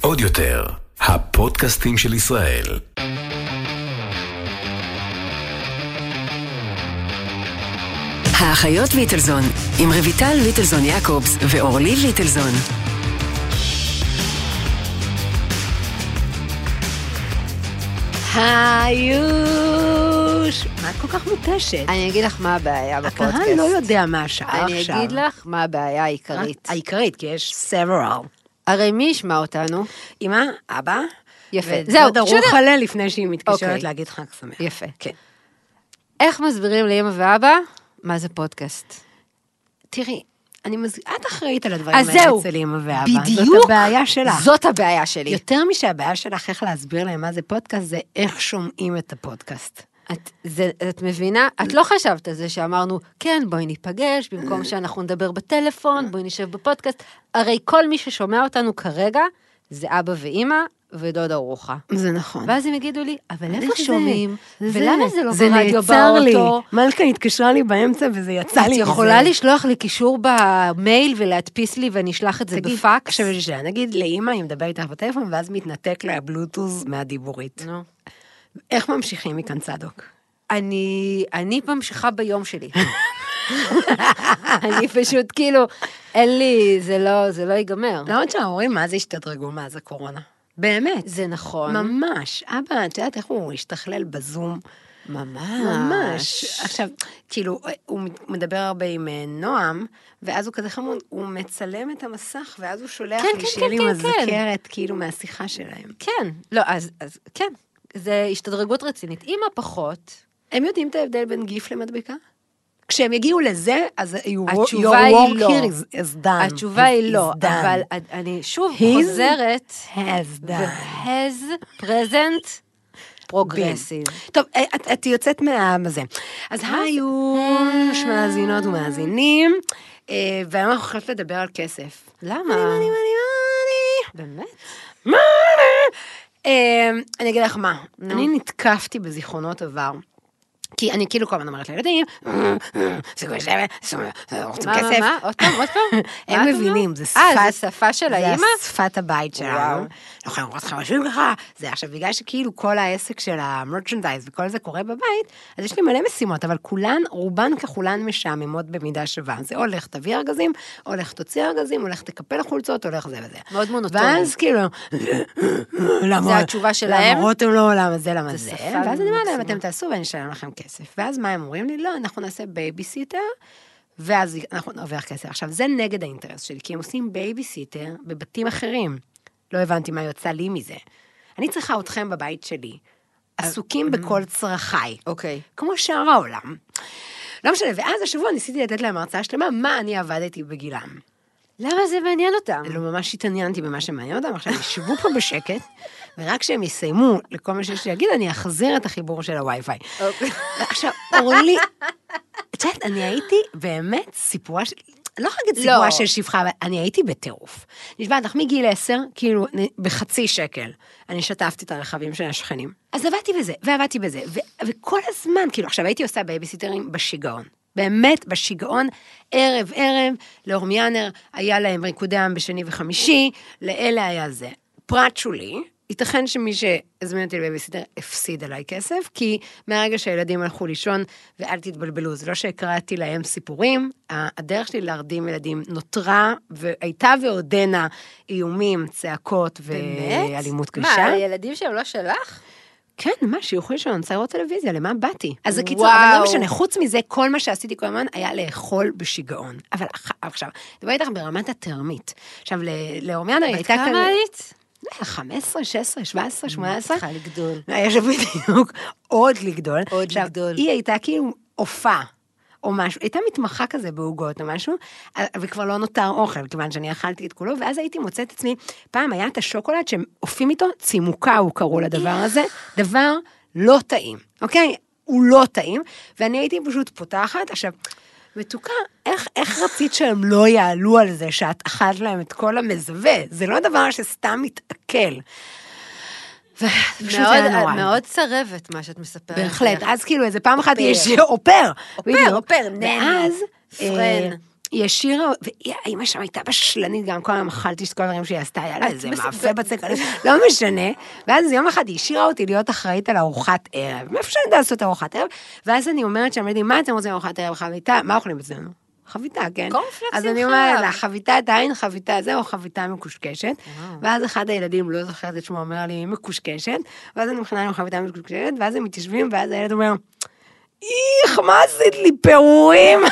עוד יותר, הפודקאסטים של ישראל. האחיות ליטלזון, עם רויטל ליטלזון יעקובס ואורלי ליטלזון. היוש! מה את כל כך מותשת? אני אגיד לך מה הבעיה בפודקאסט. הקהל לא יודע מה השעה אני עכשיו. אגיד לך מה הבעיה העיקרית. העיקרית, כי יש several. הרי מי ישמע אותנו? אמא, אבא, יפה. ודודה זהו, שנייה. רוחלה לפני שהיא מתקשרת אוקיי. להגיד חג שמח. יפה. כן. איך מסבירים לאמא ואבא מה זה פודקאסט? תראי, אני מז... את אחראית על הדברים האלה אצל אמא ואבא. בדיוק. זאת הבעיה שלך. זאת הבעיה שלי. יותר משהבעיה שלך איך להסביר להם מה זה פודקאסט, זה איך שומעים את הפודקאסט. את, זה, את מבינה? את לא חשבת על זה שאמרנו, כן, בואי ניפגש, במקום שאנחנו נדבר בטלפון, בואי נשב בפודקאסט. הרי כל מי ששומע אותנו כרגע, זה אבא ואימא ודודה רוחה. זה נכון. ואז הם יגידו לי, אבל איפה זה- שומעים? זה- ולמה זה לא זה ברדיו נעצר לי. באוטו? מלכה התקשרה לי באמצע וזה יצא את לי יכולה מזה. לשלוח לי קישור במייל ולהדפיס לי ואני אשלח את זה תגיד, בפקס? עכשיו יש לי שאלה, נגיד לאימא, היא מדברת איתך בטלפון, ואז מתנתק לה הבלוטוז מהדיבורית. נו. איך ממשיכים מכאן צדוק? אני, אני ממשיכה ביום שלי. אני פשוט כאילו, אין לי, זה לא, זה לא ייגמר. למרות שההורים מה זה השתדרגו מאז הקורונה. באמת. זה נכון. ממש. אבא, את יודעת איך הוא השתכלל בזום? ממש. ממש. עכשיו, כאילו, הוא מדבר הרבה עם אה, נועם, ואז הוא כזה חמוד, הוא מצלם את המסך, ואז הוא שולח כן, לי כן, שיהיה כן, לי כן, כן. מזכרת, כאילו, מהשיחה שלהם. כן, לא, אז, אז כן, זה השתדרגות רצינית. אמא פחות, הם יודעים את ההבדל בין גיף למדבקה? כשהם יגיעו לזה, אז you- your work לא. here is, is done. התשובה היא לא, done. אבל אני שוב His חוזרת, has done. ו-has present progressive. טוב, אה, את, את יוצאת מה... זה. אז היוש, מאזינות ומאזינים, אה, והיום אנחנו הולכות לדבר על כסף. למה? מאני, מאני, מאני, באמת? אה, אני אגיד לך מה, אני נתקפתי בזיכרונות עבר. כי אני כאילו כל הזמן אומרת לילדים, זה כבר שבע, רוצים מה, מה, כסף. מה? עוד פעם, עוד פעם? הם מבינים? זה אה, שפת... זה שפה של האימא? זה שפת הבית שלנו. לא יכולים לראות אתכם יושבים ככה. זה עכשיו, בגלל שכאילו כל העסק של המרצ'נדייז וכל זה קורה בבית, אז יש לי מלא משימות, אבל כולן, רובן ככולן משעממות במידה שווה. זה או לך תביא ארגזים, או לך תוציא ארגזים, או לך תקפל חולצות, או לך זה וזה. מאוד מונוטוני. ואז כאילו, למה... זה התשובה שלהם? למה רותם לא, למה זה, למה זה ואז אני אומרת להם. אתם תעשו ואני אשלם לכם כסף. ואז מה הם אומרים לי? לא, אנחנו נעשה בייביסיטר, ואז אנחנו נרוויח כסף. עכשיו, זה נגד האינטרס שלי, כי הם עושים בייביסיטר בבתים אחרים. לא הבנתי מה יוצא לי מזה. אני צריכה אתכם בבית שלי, עסוקים בכל צרכיי. אוקיי. כמו שאר העולם. לא משנה, ואז השבוע ניסיתי לתת להם הרצאה שלמה, מה אני עבדתי בגילם. למה זה מעניין אותם? לא ממש התעניינתי במה שמעניין אותם, עכשיו ישבו פה בשקט, ורק כשהם יסיימו לכל מה שיש לי להגיד, אני אחזיר את החיבור של הווי-פיי. אוקיי. עכשיו, אורלי, את יודעת, אני הייתי באמת סיפורה של... לא יכולה להגיד סיפורה לא. של שפחה, אבל אני הייתי בטירוף. נשבעת לך מגיל עשר, כאילו, בחצי שקל, אני שטפתי את הרכבים של השכנים. אז עבדתי בזה, ועבדתי בזה, ו- וכל הזמן, כאילו, עכשיו הייתי עושה בייביסיטרים בשיגעון. באמת, בשיגעון, ערב ערב, לאורמיאנר היה להם ריקודי עם בשני וחמישי, לאלה היה זה. פרט שולי, ייתכן שמי שהזמין אותי לבייביסיטר הפסיד עליי כסף, כי מהרגע שהילדים הלכו לישון, ואל תתבלבלו, זה לא שהקראתי להם סיפורים, הדרך שלי להרדים ילדים נותרה, והייתה ועודנה איומים, צעקות ואלימות מה, קשה. הילדים שהם לא שלך? כן, מה, שיוכלו לישון, לראות טלוויזיה, למה באתי? אז זה קיצור. אבל לא משנה, חוץ מזה, כל מה שעשיתי כל הזמן היה לאכול בשיגעון. אבל עכשיו, דבר איתך ברמת התרמית. עכשיו, לאורמיאנה היא בת הייתה כמה היית? 15, 16, 17, 18. צריכה לגדול. היה שם בדיוק עוד לגדול. עוד עכשיו, לגדול. היא הייתה כאילו עופה. או משהו, הייתה מתמחה כזה בעוגות או משהו, וכבר לא נותר אוכל, כיוון שאני אכלתי את כולו, ואז הייתי מוצאת עצמי, פעם היה את השוקולד שהם עופים איתו, צימוקאו קראו לדבר הזה, דבר לא טעים, אוקיי? הוא לא טעים, ואני הייתי פשוט פותחת, עכשיו, מתוקה, איך, איך רצית שהם לא יעלו על זה שאת אכלת להם את כל המזווה? זה לא דבר שסתם מתעכל. מאוד. מאוד צרבת מה שאת מספרת. בהחלט. אז כאילו איזה פעם אחת. יש אופר, אופר. אופר, נני, ואז, פרן. היא השאירה, והאימא שם הייתה בשלנית, גם כל היום אכלתי את כל הדברים שהיא עשתה, היה לה איזה מאפה בצק, לא משנה. ואז יום אחד היא השאירה אותי להיות אחראית על ארוחת ערב. מאיפה שאני יודעת לעשות ארוחת ערב? ואז אני אומרת שם, מה אתם רוצים ארוחת ערב? חביתה? מה אוכלים אצלנו? חביתה, כן? קורנפלקס אז עם אני אומרת. לה, חביתה את העין, חביתה זה, או חביתה מקושקשת. ואז אחד הילדים, לא זוכרת את שמו, אומר לי, מקושקשת. ואז אני מכינה להם חביתה מקושקשת, ואז הם מתיישבים, ואז הילד אומר, איך, מה עשית לי פירורים?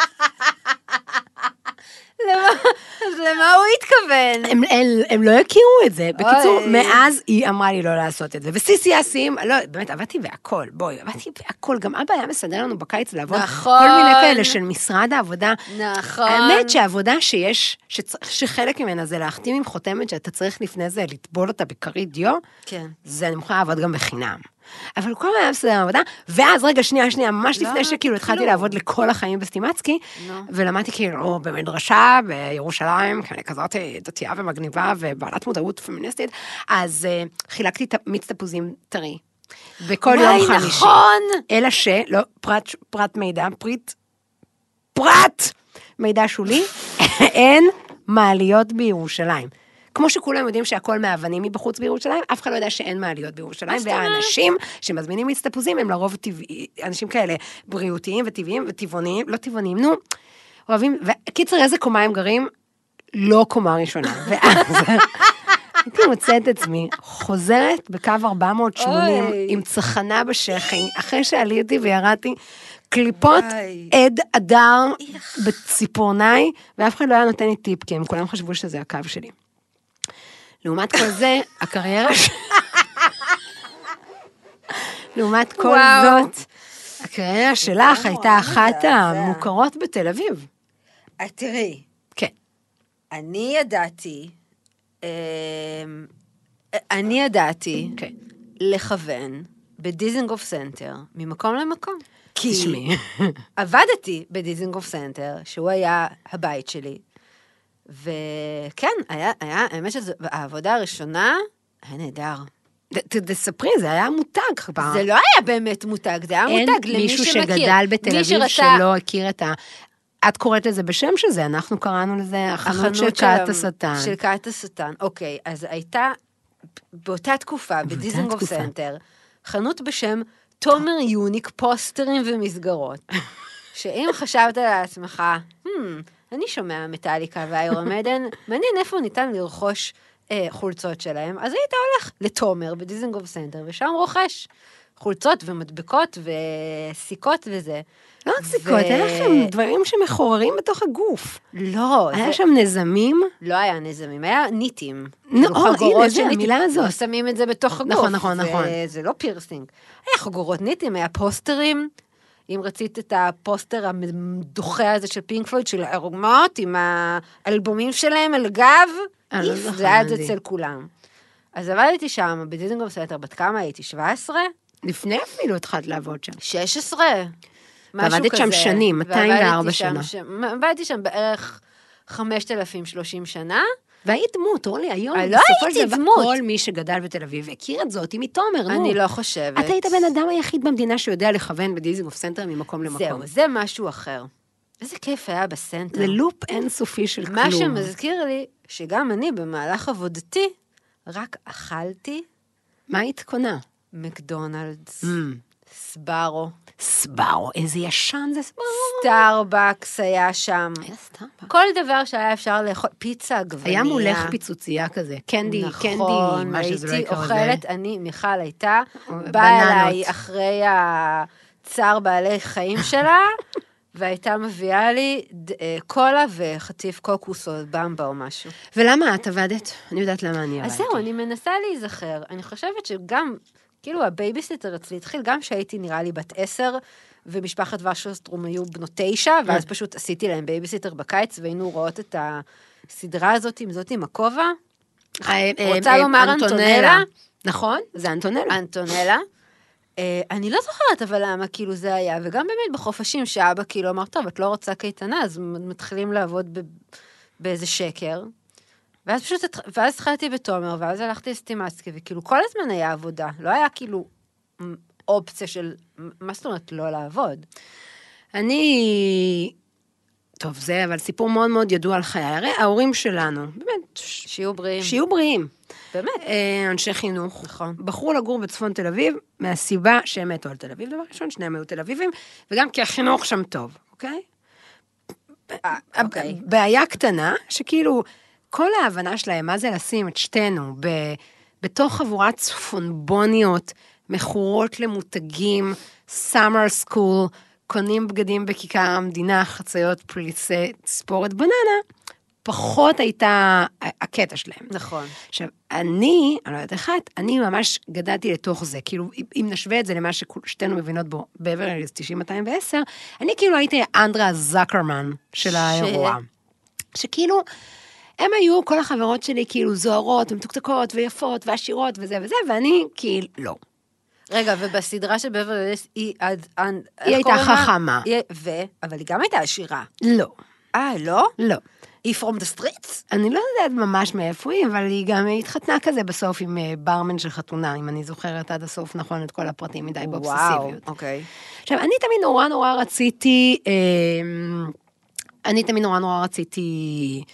למה- אז למה הוא התכוון? הם, הם, הם לא הכירו את זה. בקיצור, אוי. מאז היא אמרה לי לא לעשות את זה. וסיסי אסים, לא, באמת, עבדתי בהכל, בואי, עבדתי בהכל. גם אבא היה מסדר לנו בקיץ לעבוד. נכון. כל מיני כאלה של משרד העבודה. נכון. האמת שהעבודה שיש, שצ... שחלק ממנה זה להחתים עם חותמת שאתה צריך לפני זה לטבול אותה בכרית דיו, כן. זה אני מוכנה לעבוד גם בחינם. אבל כל היה בסדר עבודה, ואז רגע, שנייה, שנייה, ממש לא לפני שכאילו התחלתי. לעבוד לכל החיים בסטימצקי, נו. ולמדתי כאילו במדרשה בירושלים, כי אני כזאת דתייה ומגניבה ובעלת מודעות פמיניסטית, אז uh, חילקתי מיץ תפוזים טרי. בכל יום חמישי. נכון. אלא ש... לא, פרט, פרט מידע, פריט... פרט! מידע שולי, אין מעליות בירושלים. כמו שכולם יודעים שהכל מאבנים מבחוץ בירושלים, אף אחד לא יודע שאין מעליות בירושלים? והאנשים שמזמינים מיץ תפוזים הם לרוב טבעי, אנשים כאלה בריאותיים וטבעיים וטבעוניים, לא טבעוניים, נו, אוהבים, וקיצר, איזה קומה הם גרים? לא קומה ראשונה. ואז הייתי מוצאת את עצמי חוזרת בקו 480 אוי. עם צחנה בשכי, אחרי שעליתי וירדתי קליפות וואי. עד אדר בציפורניי, ואף אחד לא היה נותן לי טיפ, כי הם כולם חשבו שזה הקו שלי. לעומת כל זה, הקריירה ש... לעומת כל וואו. זאת, הקריירה שלך הייתה אחת. המוכרות בתל אביב. אה, תראי. אני ידעתי, אמ, אני ידעתי כן. לכוון בדיזנגוף סנטר ממקום למקום. כי תשמעי. עבדתי בדיזנגוף סנטר, שהוא היה הבית שלי, וכן, היה, היה, האמת שזו, העבודה הראשונה היה נהדר. תספרי, זה היה מותג פעם. זה לא היה באמת מותג, זה היה אין מותג למי מישהו שמכיר. שגדל בתל אביב שלא הכיר את ה... את קוראת לזה בשם של זה, אנחנו קראנו לזה החנות של של כת השטן. של כת השטן, אוקיי. אז הייתה באותה תקופה בדיזנגוף. סנטר, חנות בשם תומר יוניק פוסטרים ומסגרות. שאם חשבת לעצמך, hmm, אני שומע מטאליקה ואיירון מיידן, מעניין איפה ניתן לרכוש אה, חולצות שלהם, אז היית הולך לתומר בדיזנגוף סנטר, ושם רוכש חולצות ומדבקות וסיכות וזה. לא רק סיכות, ו- היה לכם דברים שמחוררים בתוך הגוף. לא, היה זה- שם נזמים, לא היה נזמים, היה ניטים. נו, כאילו או, חגורות הנה, זה. המילה הזאת. לא, שמים את זה בתוך הגוף. נכון, נכון, זה- נכון. זה לא פירסינג. היה חגורות ניטים, היה פוסטרים. אם רצית את הפוסטר המדוחה הזה של פינק פלויד, של הערומות, עם האלבומים שלהם על גב, אה, לא זוכרת זה היה לי. אצל כולם. אז עבדתי שם, בדיזנגוף סנטר, בת כמה הייתי? 17? לפני אפילו התחלת לעבוד שם. 16? משהו ועבדת שם כזה. שנים, 204 ועבדתי שם שנה. עבדתי שם בערך 5,030 שנה. והיית דמות, אורלי, היום, אני לא בסופו של דבר, דמות. כל מי שגדל בתל אביב הכיר את זאת, היא מתומר, נו. אני לא חושבת. את היית הבן אדם היחיד במדינה שיודע לכוון בדיזנגוף סנטר ממקום למקום. זהו, זה משהו אחר. איזה כיף היה בסנטר. זה לופ אינסופי של כלום. מה שמזכיר לי, שגם אני במהלך עבודתי, רק אכלתי מה היית קונה? מקדונלדס, Mm. סבארו, סבארו, איזה ישן זה סבארו. סטארבקס היה שם. היה סטארבקס. כל דבר שהיה אפשר לאכול, פיצה, עגבנייה. היה מולך פיצוצייה כזה, candy, candy, נכון, מה שזה לא הייתי יקרה. אוכלת, אני, מיכל הייתה. באה אליי אחרי הצער בעלי חיים שלה, והייתה מביאה לי אה, קולה וחטיף קוקוס או במבה או משהו. ולמה את עבדת? אני יודעת למה אני עבדתי. אז זהו, אני מנסה להיזכר. אני חושבת שגם, כאילו הבייביסיטר אצלי התחיל גם כשהייתי נראה לי בת עשר, ומשפחת ושוסטרום היו בנות תשע, ואז פשוט עשיתי להם בייביסיטר בקיץ, והיינו רואות את הסדרה הזאת עם זאת עם הכובע. אה, אה, רוצה לומר אנטונלה? נכון, זה אנטונלה. אנטונלה. אה, אני לא זוכרת אבל למה כאילו זה היה, וגם באמת בחופשים שאבא כאילו אמר, טוב, את לא רוצה קייטנה, אז מתחילים לעבוד ב- באיזה שקר. ואז פשוט, ואז התחלתי בתומר, ואז הלכתי לסטימצקי, וכאילו כל הזמן היה עבודה, לא היה כאילו אופציה של, מה זאת אומרת לא לעבוד? אני טוב, זה אבל סיפור מאוד מאוד ידוע על חיי. הרי ההורים שלנו, באמת, שיהיו בריאים. שיהיו בריאים. באמת. אה, אנשי חינוך. נכון. בחרו לגור בצפון תל אביב, מהסיבה שהם מתו על תל אביב, דבר ראשון, שניהם היו תל אביבים, וגם כי החינוך שם טוב, אוקיי? אה, אוקיי. בעיה קטנה, שכאילו, כל ההבנה שלהם, מה זה לשים את שתינו ב, בתוך חבורת צפונבוניות, מכורות למותגים, סאמר סקול, קונים בגדים בכיכר המדינה, חציות פליסי תספורת בננה, פחות הייתה הקטע שלהם. נכון. עכשיו, אני, אני לא יודעת את, אני ממש גדלתי לתוך זה. כאילו, אם- נשווה את זה למה ששתינו מבינות בו, בברליס 90-210, אני כאילו הייתי אנדרה זקרמן של האירוע. שכאילו, הם היו, כל החברות שלי כאילו זוהרות ומתוקתקות ויפות ועשירות וזה וזה, ואני כאילו, לא. רגע, ובסדרה של בברלי הילס היא עד... איך הייתה? חכמה. היא- ו... אבל היא גם הייתה עשירה. לא. אה, לא? לא. היא from the streets? אני לא יודעת ממש מאיפה היא, אבל היא גם התחתנה כזה בסוף עם אה, ברמן של חתונה, אם אני זוכרת עד הסוף נכון את כל הפרטים מדי באובססיביות. אוקיי. עכשיו, אני תמיד נורא נורא רציתי, אה, אני תמיד נורא נורא רציתי,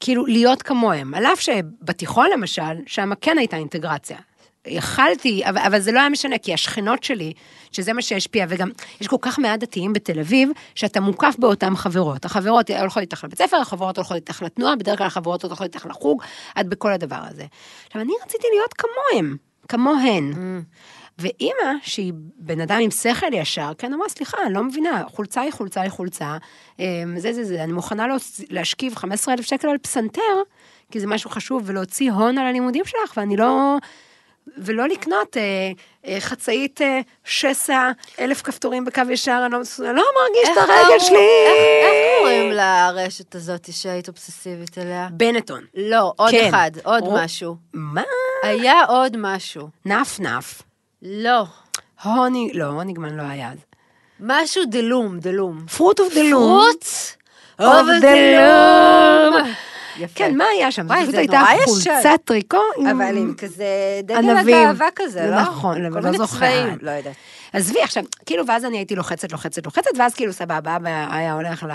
כאילו, להיות כמוהם. על אף שבתיכון למשל, שם כן הייתה אינטגרציה. יכלתי, אבל, אבל זה לא היה משנה, כי השכנות שלי, שזה מה שהשפיע, וגם יש כל כך מעט דתיים בתל אביב, שאתה מוקף באותן חברות. החברות הולכות איתך לבית ספר, החברות הולכות איתך לתנועה, בדרך כלל החברות הולכות איתך לחוג, את בכל הדבר הזה. עכשיו, אני רציתי להיות כמוהם, כמוהן. ואימא, שהיא בן אדם עם שכל ישר, כן אמרה, סליחה, אני לא מבינה, חולצה היא חולצה היא חולצה, אמ, זה זה זה, אני מוכנה להוצ- להשכיב 15,000 שקל על פסנתר, כי זה משהו חשוב, ולהוציא הון על הלימודים שלך, ואני לא... ולא לקנות אה, אה, חצאית אה, שסע, אלף כפתורים בקו ישר, אני לא, לא מרגיש את הרגל קראו- שלי. איך איך קוראים לרשת הזאת שהיית אובססיבית אליה? בנטון. לא, עוד כן. אחד, עוד רו- משהו. מה? היה עוד משהו. נף נף. לא. הוני, לא, הוניגמן לא היה אז. משהו the Loom, the Loom. Fruit of the Loom. Fruit the loom. יפה. כן, מה היה שם? וואי, זה הייתה. חולצת טריקו עם... אבל עם כזה דגל. הגאווה כזה, לא? נכון, אבל לא מיני זוכרת. לא יודעת. עזבי, עכשיו, כאילו, ואז אני הייתי לוחצת, לוחצת, לוחצת, ואז כאילו, סבבה, היה הולך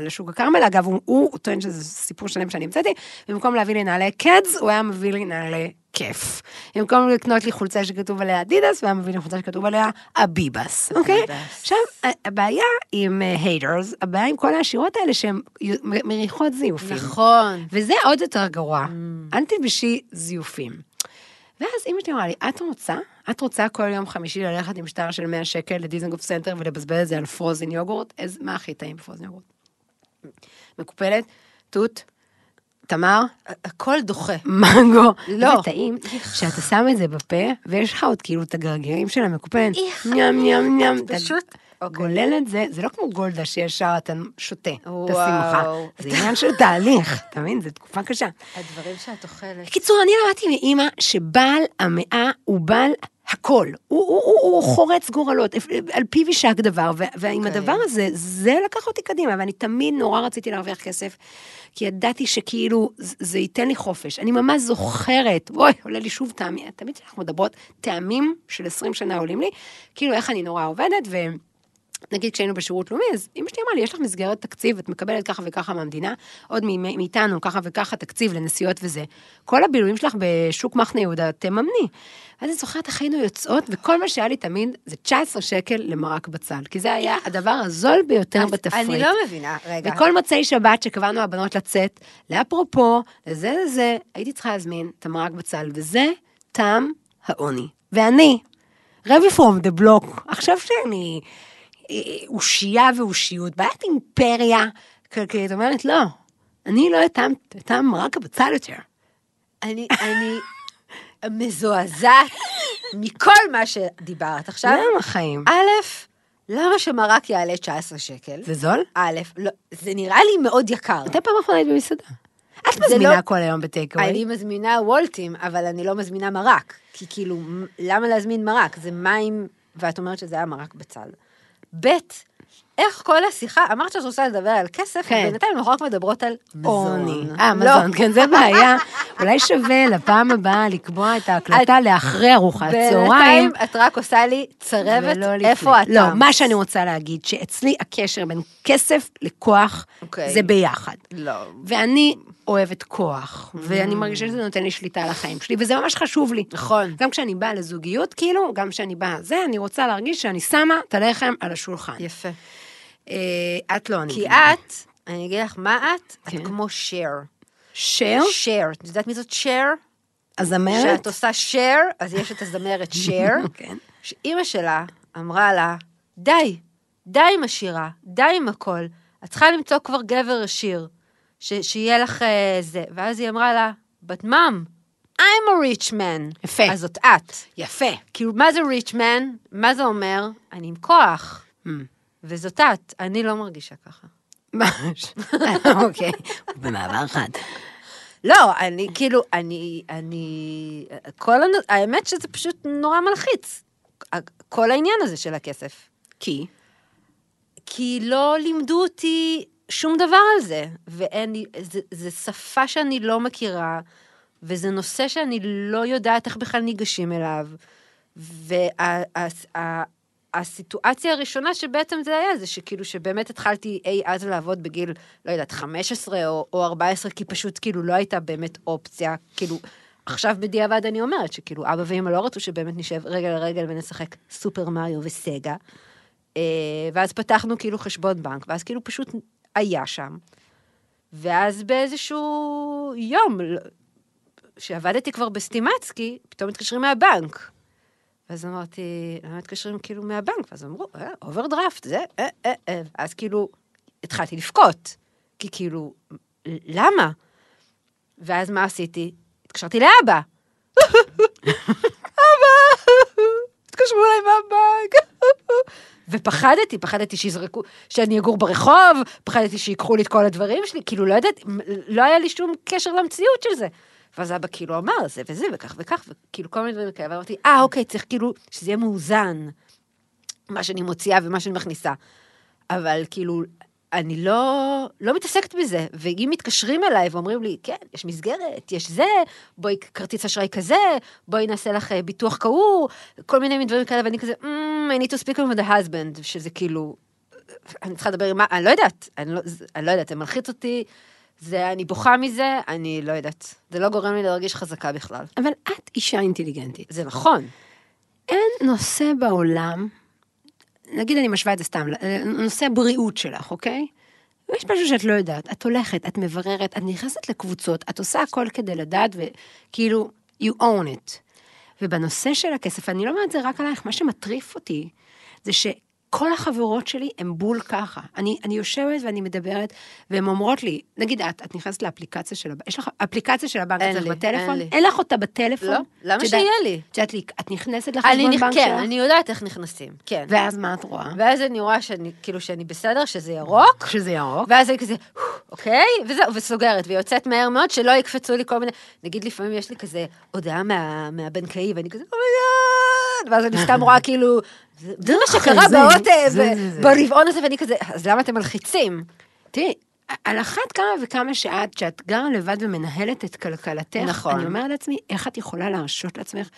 לשוק הכרמל, אגב, הוא, הוא, הוא טוען שזה סיפור שלם שאני המצאתי, במקום להביא לי נעלי קדס, הוא היה מביא לי נעלי כיף. במקום לקנות לי חולצה שכתוב עליה אדידס, הוא היה מביא לי חולצה שכתוב עליה אביבס, אוקיי? עכשיו, הבעיה עם haters, הבעיה עם כל העשירות האלה שהן מריחות זיופים. נכון. וזה עוד יותר גרוע. אל תלבשי זיופים. ואז אמא שלי אמרה לי, את רוצה? את רוצה כל יום חמישי ללכת עם שטר של 100 שקל לדיזנגוף סנטר ולבזבז את זה על frozen yogurt? אז מה הכי טעים ב frozen yogurt? מקופלת, תות, תמר, הכל דוחה. מנגו. לא. זה טעים שאתה שם את זה בפה, ויש לך עוד כאילו את הגרגירים של. ים ים ים. אתה פשוט, אוקיי. גולל את זה, זה לא כמו גולדה שישר אתה שותה את. השמחה. זה עניין של תהליך, אתה מבין? זו תקופה קשה. הדברים שאת אוכלת. בקיצור, אני למדתי מאימא שבעל המאה הוא בעל הכל. הוא, הוא, הוא, הוא חורץ גורלות, על פיו יישק דבר, ו- ועם אוקיי. הדבר הזה, זה לקח אותי קדימה, ואני תמיד נורא רציתי להרוויח כסף, כי ידעתי שכאילו, זה ייתן לי חופש. אני ממש זוכרת, אוי, עולה לי שוב טעמים, תמיד כשאנחנו מדברות, טעמים של 20 שנה עולים לי, כאילו איך אני נורא עובדת, ו... נגיד כשהיינו בשירות לאומי, אז אמא שלי אמרה לי, יש לך מסגרת תקציב, את מקבלת ככה וככה מהמדינה, עוד מאיתנו ככה וככה תקציב לנסיעות וזה. כל הבילויים שלך בשוק מחנה יהודה, תממני. ואז אני זוכרת איך היינו יוצאות, וכל מה שהיה לי תמיד זה 19 שקל למרק בצל, כי זה היה הדבר הזול ביותר בתפריט. אני לא מבינה, רגע. וכל מוצאי שבת שקבענו הבנות לצאת, לאפרופו, לזה לזה, הייתי צריכה להזמין את המרק בצל, וזה טעם העוני. ואני, רבי פרום דה בלוק, עכשיו שאני אושייה ואושיות, בעיית אימפריה כלכלית, אומרת, לא, אני לא אטעם טעם מרק הבצל יותר. אני, אני מזועזעת מכל מה שדיברת עכשיו. למה חיים? א', למה שמרק יעלה 19 שקל? זה זול? א', לא, זה נראה לי מאוד יקר. מתי פעם אחרונה היית במסעדה? את מזמינה לא- כל היום בטייק אני. מזמינה וולטים, אבל אני לא מזמינה מרק. כי כאילו, למה להזמין מרק? זה מים, ואת אומרת שזה היה מרק בצל. ב', איך כל השיחה, אמרת שאת רוצה לדבר על כסף, כן. ובינתיים אנחנו רק מדברות על מזון. עוני. אה, מזון, לא. כן, זה בעיה. אולי שווה לפעם הבאה לקבוע את ההקלטה לאחרי ארוחת צהריים. בינתיים את רק עושה לי צרבת. איפה אתה? לא, מה שאני רוצה להגיד, שאצלי הקשר בין כסף לכוח, אוקיי. זה ביחד. לא. ואני אוהבת כוח, ואני מרגישה שזה נותן לי שליטה על החיים שלי, וזה ממש חשוב לי. נכון. גם כשאני באה לזוגיות, כאילו, גם כשאני באה זה, אני רוצה להרגיש שאני שמה את הלחם על השולחן. יפה. אה, את לא אני. כי את, אני אגיד לך מה את, כן. את כמו שר. שר? שר. את יודעת מי זאת שר? הזמרת? כשאת עושה שר, אז יש את הזמרת שר, כן. שאימא שלה אמרה לה, די, די עם השירה, די עם הכל. את צריכה למצוא כבר גבר עשיר, ש- שיהיה לך אה, זה. ואז היא אמרה לה, but mom, I'm a rich man. יפה. אז זאת את. יפה. כאילו, מה זה rich man? מה זה אומר? אני עם כוח. Hmm. וזאת את, אני לא מרגישה ככה. ממש. אוקיי. במעבר חד. לא, אני כאילו, אני, אני, כל, הנ- האמת שזה פשוט נורא מלחיץ, כל העניין הזה של הכסף. כי? כי לא לימדו אותי שום דבר על זה, ואין לי, זה, זה שפה שאני לא מכירה, וזה נושא שאני לא יודעת איך בכלל ניגשים אליו, והסיטואציה הראשונה שבעצם זה היה, זה שכאילו שבאמת התחלתי אי אז לעבוד בגיל, לא יודעת, 15 או, או 14, כי פשוט כאילו לא הייתה באמת אופציה, כאילו, עכשיו בדיעבד אני אומרת שכאילו אבא ואמא לא רצו שבאמת נשב רגל על רגל ונשחק סופר מריו וסגה. אה, ואז פתחנו כאילו חשבון בנק, ואז כאילו פשוט היה שם. ואז באיזשהו יום, שעבדתי כבר בסטימצקי, פתאום מתקשרים מהבנק. ואז אמרתי, למה מתקשרים כאילו מהבנק? ואז אמרו, אה, אוברדרפט, זה, אה, אה, אה. אז כאילו, התחלתי לבכות. כי כאילו, למה? ואז מה עשיתי? התקשרתי לאבא. אבא, התקשרו אליי מהבנק. ופחדתי, פחדתי שיזרקו, שאני אגור ברחוב, פחדתי שיקחו לי את כל הדברים שלי, כאילו לא יודעת, לא היה לי שום קשר למציאות של זה. ואז אבא כאילו אמר, זה וזה, וכך וכך, וכאילו כל מיני דברים כאלה, ואמרתי, אה, אוקיי, צריך כאילו, שזה יהיה מאוזן, מה שאני מוציאה ומה שאני מכניסה. אבל כאילו, אני לא, לא מתעסקת בזה, ואם מתקשרים אליי ואומרים לי, כן, יש מסגרת, יש זה, בואי כרטיס אשראי כזה, בואי נעשה לך אה, ביטוח קהור, כל מיני דברים כאלה, ואני כזה, mm, I need to speak with the husband, שזה כאילו, אני צריכה לדבר עם מה, אני לא יודעת, אני לא, אני לא יודעת, זה מלחיץ אותי, זה, אני בוכה מזה, אני לא יודעת. זה לא גורם לי להרגיש חזקה בכלל. אבל את אישה אינטליגנטית. זה נכון. אין נושא בעולם, נגיד אני משווה את זה סתם, נושא הבריאות שלך, אוקיי? יש משהו שאת לא יודעת, את הולכת, את מבררת, את נכנסת לקבוצות, את עושה הכל כדי לדעת, וכאילו, you own it. ובנושא של הכסף, אני לא אומרת זה רק עלייך, מה שמטריף אותי, זה שכל החברות שלי הם בול ככה. אני, אני יושבת ואני מדברת, והן אומרות לי, נגיד את, את נכנסת לאפליקציה של הבנק, יש לך אפליקציה של הבנק אצלך בטלפון? אין לי. אין לך אותה בטלפון? לא, למה יודעת- שיהיה לי? את יודעת לי, את נכנסת לחשבון נכ- בנק כן, שלך? אני יודעת איך נכנסים, כן. ואז מה את רואה? ואז אני רואה שאני, כאילו, שאני בסדר, שזה ירוק, כשזה ירוק. ואז אני כזה, אוקיי, וזהו, וסוגרת, ויוצאת מהר מאוד, שלא יקפצו לי כל מיני, נגיד לפעמים יש לי כזה הודעה מה, מהבנקאי, ואני כזה, oh my God, ואז אני סתם רואה כאילו, זה מה שקרה זה, באות, זה, ב- זה, זה. ברבעון הזה, ואני כזה, אז למה אתם מלחיצים? תראי, על אחת כמה וכמה שאת, שאת גרה לבד ומנהלת את כלכלתך, נכון. אני אומרת לעצמי, איך את יכולה להרשות לעצמך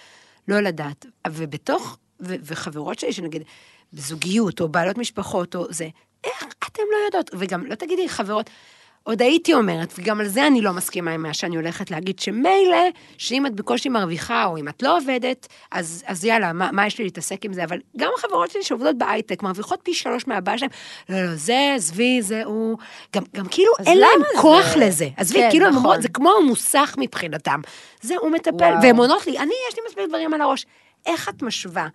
לא לדעת? ובתוך, ו- וחברות שלי, שנגיד, בזוגיות, או בעלות משפחות, או זה, איך אתם לא יודעות? וגם, לא תגידי חברות, עוד הייתי אומרת, וגם על זה אני לא מסכימה עם מה שאני הולכת להגיד, שמילא, שאם את בקושי מרוויחה, או אם את לא עובדת, אז, אז יאללה, מה, מה יש לי להתעסק עם זה? אבל גם החברות שלי שעובדות בהייטק, מרוויחות פי שלוש מהבעל שלהם, לא, לא, זה, עזבי, זה הוא, גם, גם כאילו אין להם זה? כוח לזה. עזבי, כן, כאילו, הם נכון. אומרות, זה כמו מוסך מבחינתם. זה, הוא מטפל, וואו. והן עונות לי, אני, יש לי מספיק דברים על הראש. איך את משווה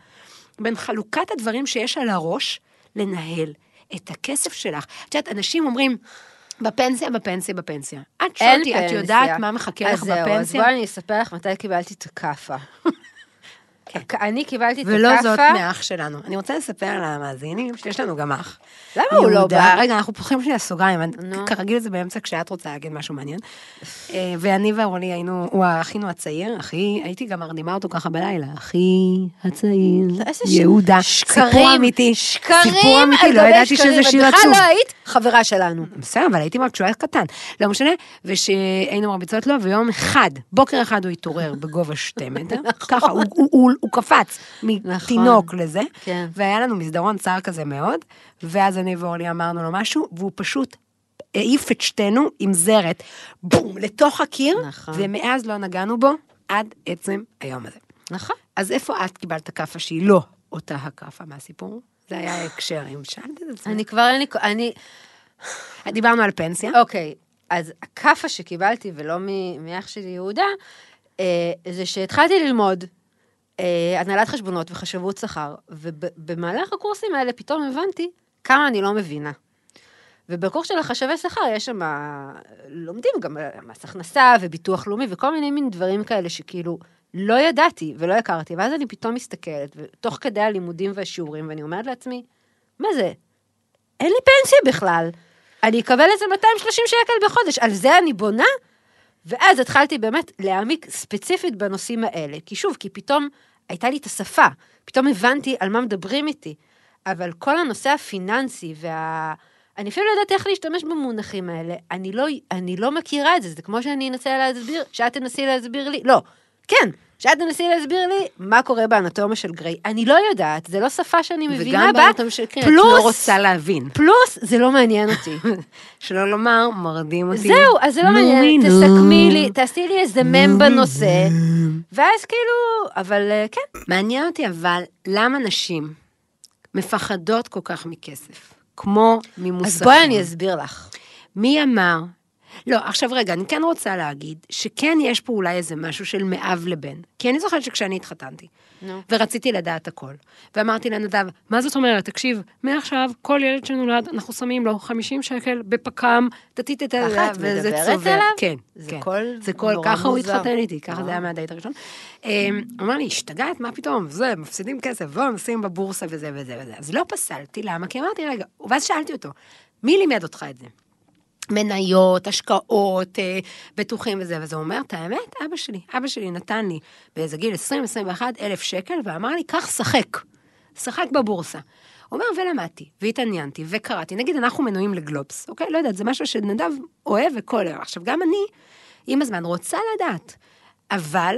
בין חלוקת הדברים שיש על הראש לנהל את הכסף שלך? את יודעת, אנשים אומרים, בפנסיה, בפנסיה, בפנסיה. את שואלת אותי, את יודעת מה מחכה לך אז זהו, אז בפנסיה? בואי אני אספר לך מתי קיבלתי את הכאפה. אני קיבלתי את ולא זאת הכאפה. מאח שלנו. אני רוצה לספר למאזינים שיש לנו גם אח. למה הוא לא בא? רגע, אנחנו פותחים שנייה סוגריים. כרגיל זה באמצע כשאת רוצה להגיד משהו מעניין. אה, ואני ואורלי היינו, הוא אחינו הצעיר, אחי, הייתי גם מרדימה אותו ככה בלילה, אחי הצעיר, יהודה, סיפור אמיתי, שקרים סיפור אמיתי, לא ידעתי. שזה שיר את בכלל עצוב. לא היית חברה שלנו. בסדר, אבל הייתי מאוד כשהוא היה קטן, לא משנה, ושהיינו מרביצות לו, ויום אחד, בוקר אחד הוא התעורר בגובה שתי מטר, ככה, הוא- קפץ מתינוק לזה, כן. והיה לנו מסדרון צר כזה מאוד, ואז אני ואורלי אמרנו לו משהו, והוא פשוט העיף את שתינו עם זרת, בום, לתוך הקיר, נכון. ומאז לא נגענו בו עד עצם היום הזה. נכון. אז איפה את קיבלת כאפה שהיא לא אותה הכאפה מהסיפור? זה היה ההקשר, אם שאלת את זה. אני כבר אין לי... אני... דיברנו על פנסיה. אוקיי, אז הכאפה שקיבלתי, ולא מאח שלי יהודה, אה, זה שהתחלתי ללמוד אה, הנהלת חשבונות וחשבות שכר, ובמהלך הקורסים האלה פתאום הבנתי כמה אני לא מבינה. ובקורס של החשבי שכר יש שם, לומדים גם על מס הכנסה וביטוח לאומי וכל מיני מין דברים כאלה שכאילו לא ידעתי ולא הכרתי, ואז אני פתאום מסתכלת, ותוך כדי הלימודים והשיעורים, ואני אומרת לעצמי, מה זה? אין לי פנסיה בכלל. אני אקבל איזה 230 שקל בחודש, על זה אני בונה? ואז התחלתי באמת להעמיק ספציפית בנושאים האלה. כי שוב, כי פתאום הייתה לי את השפה, פתאום הבנתי על מה מדברים איתי. אבל כל הנושא הפיננסי וה... אני אפילו לא יודעת איך להשתמש במונחים האלה. אני לא, אני לא מכירה את זה, זה כמו שאני אנסה להסביר, שאת תנסי להסביר לי, לא, כן, שאת תנסי להסביר לי מה קורה באנטומיה של גריי. אני לא יודעת, זה לא שפה שאני מבינה וגם בה, באנטומיה של גריי, את לא רוצה להבין. פלוס, זה לא מעניין אותי. שלא לומר, מרדים אותי. זהו, אז זה לא מעניין. תסכמי לי, תעשי לי איזה מם בנושא, ואז כאילו, אבל אה, כן. מעניין אותי אבל, למה נשים מפחדות כל כך מכסף? כמו ממוסכים. אז בואי אני אסביר לך. מי אמר? לא, עכשיו רגע, אני כן רוצה להגיד שכן יש פה אולי איזה משהו של מאב לבן. כי אני זוכרת שכשאני התחתנתי, נו. ורציתי לדעת הכל, ואמרתי לנדב, מה זאת אומרת? תקשיב, מעכשיו כל ילד שנולד, אנחנו שמים לו 50 שקל בפקם, תתית את ככה את וזה מדברת צובר. אליו? כן, זה כן. קול זה נורא ככה הוא. התחתן איתי, ככה. זה היה מהדייט הראשון. אמ, אמר לי, השתגעת, מה פתאום? זה, מפסידים כסף, בואו נשים בבורסה וזה וזה וזה. אז לא פסלתי, למה? כי אמרתי, רגע, ואז שאלתי אותו, מי לימד אותך את זה? מניות, השקעות, אה, בטוחים וזה, וזה אומר, את האמת, אבא שלי, אבא שלי נתן לי באיזה גיל 20-21 אלף שקל, ואמר לי, קח, שחק, שחק בבורסה. הוא אומר, ולמדתי, והתעניינתי, וקראתי. נגיד, אנחנו מנויים לגלובס, אוקיי? לא יודעת, זה משהו שנדב אוהב וכל היום. עכשיו, גם אני, עם הזמן, רוצה לדעת. אבל,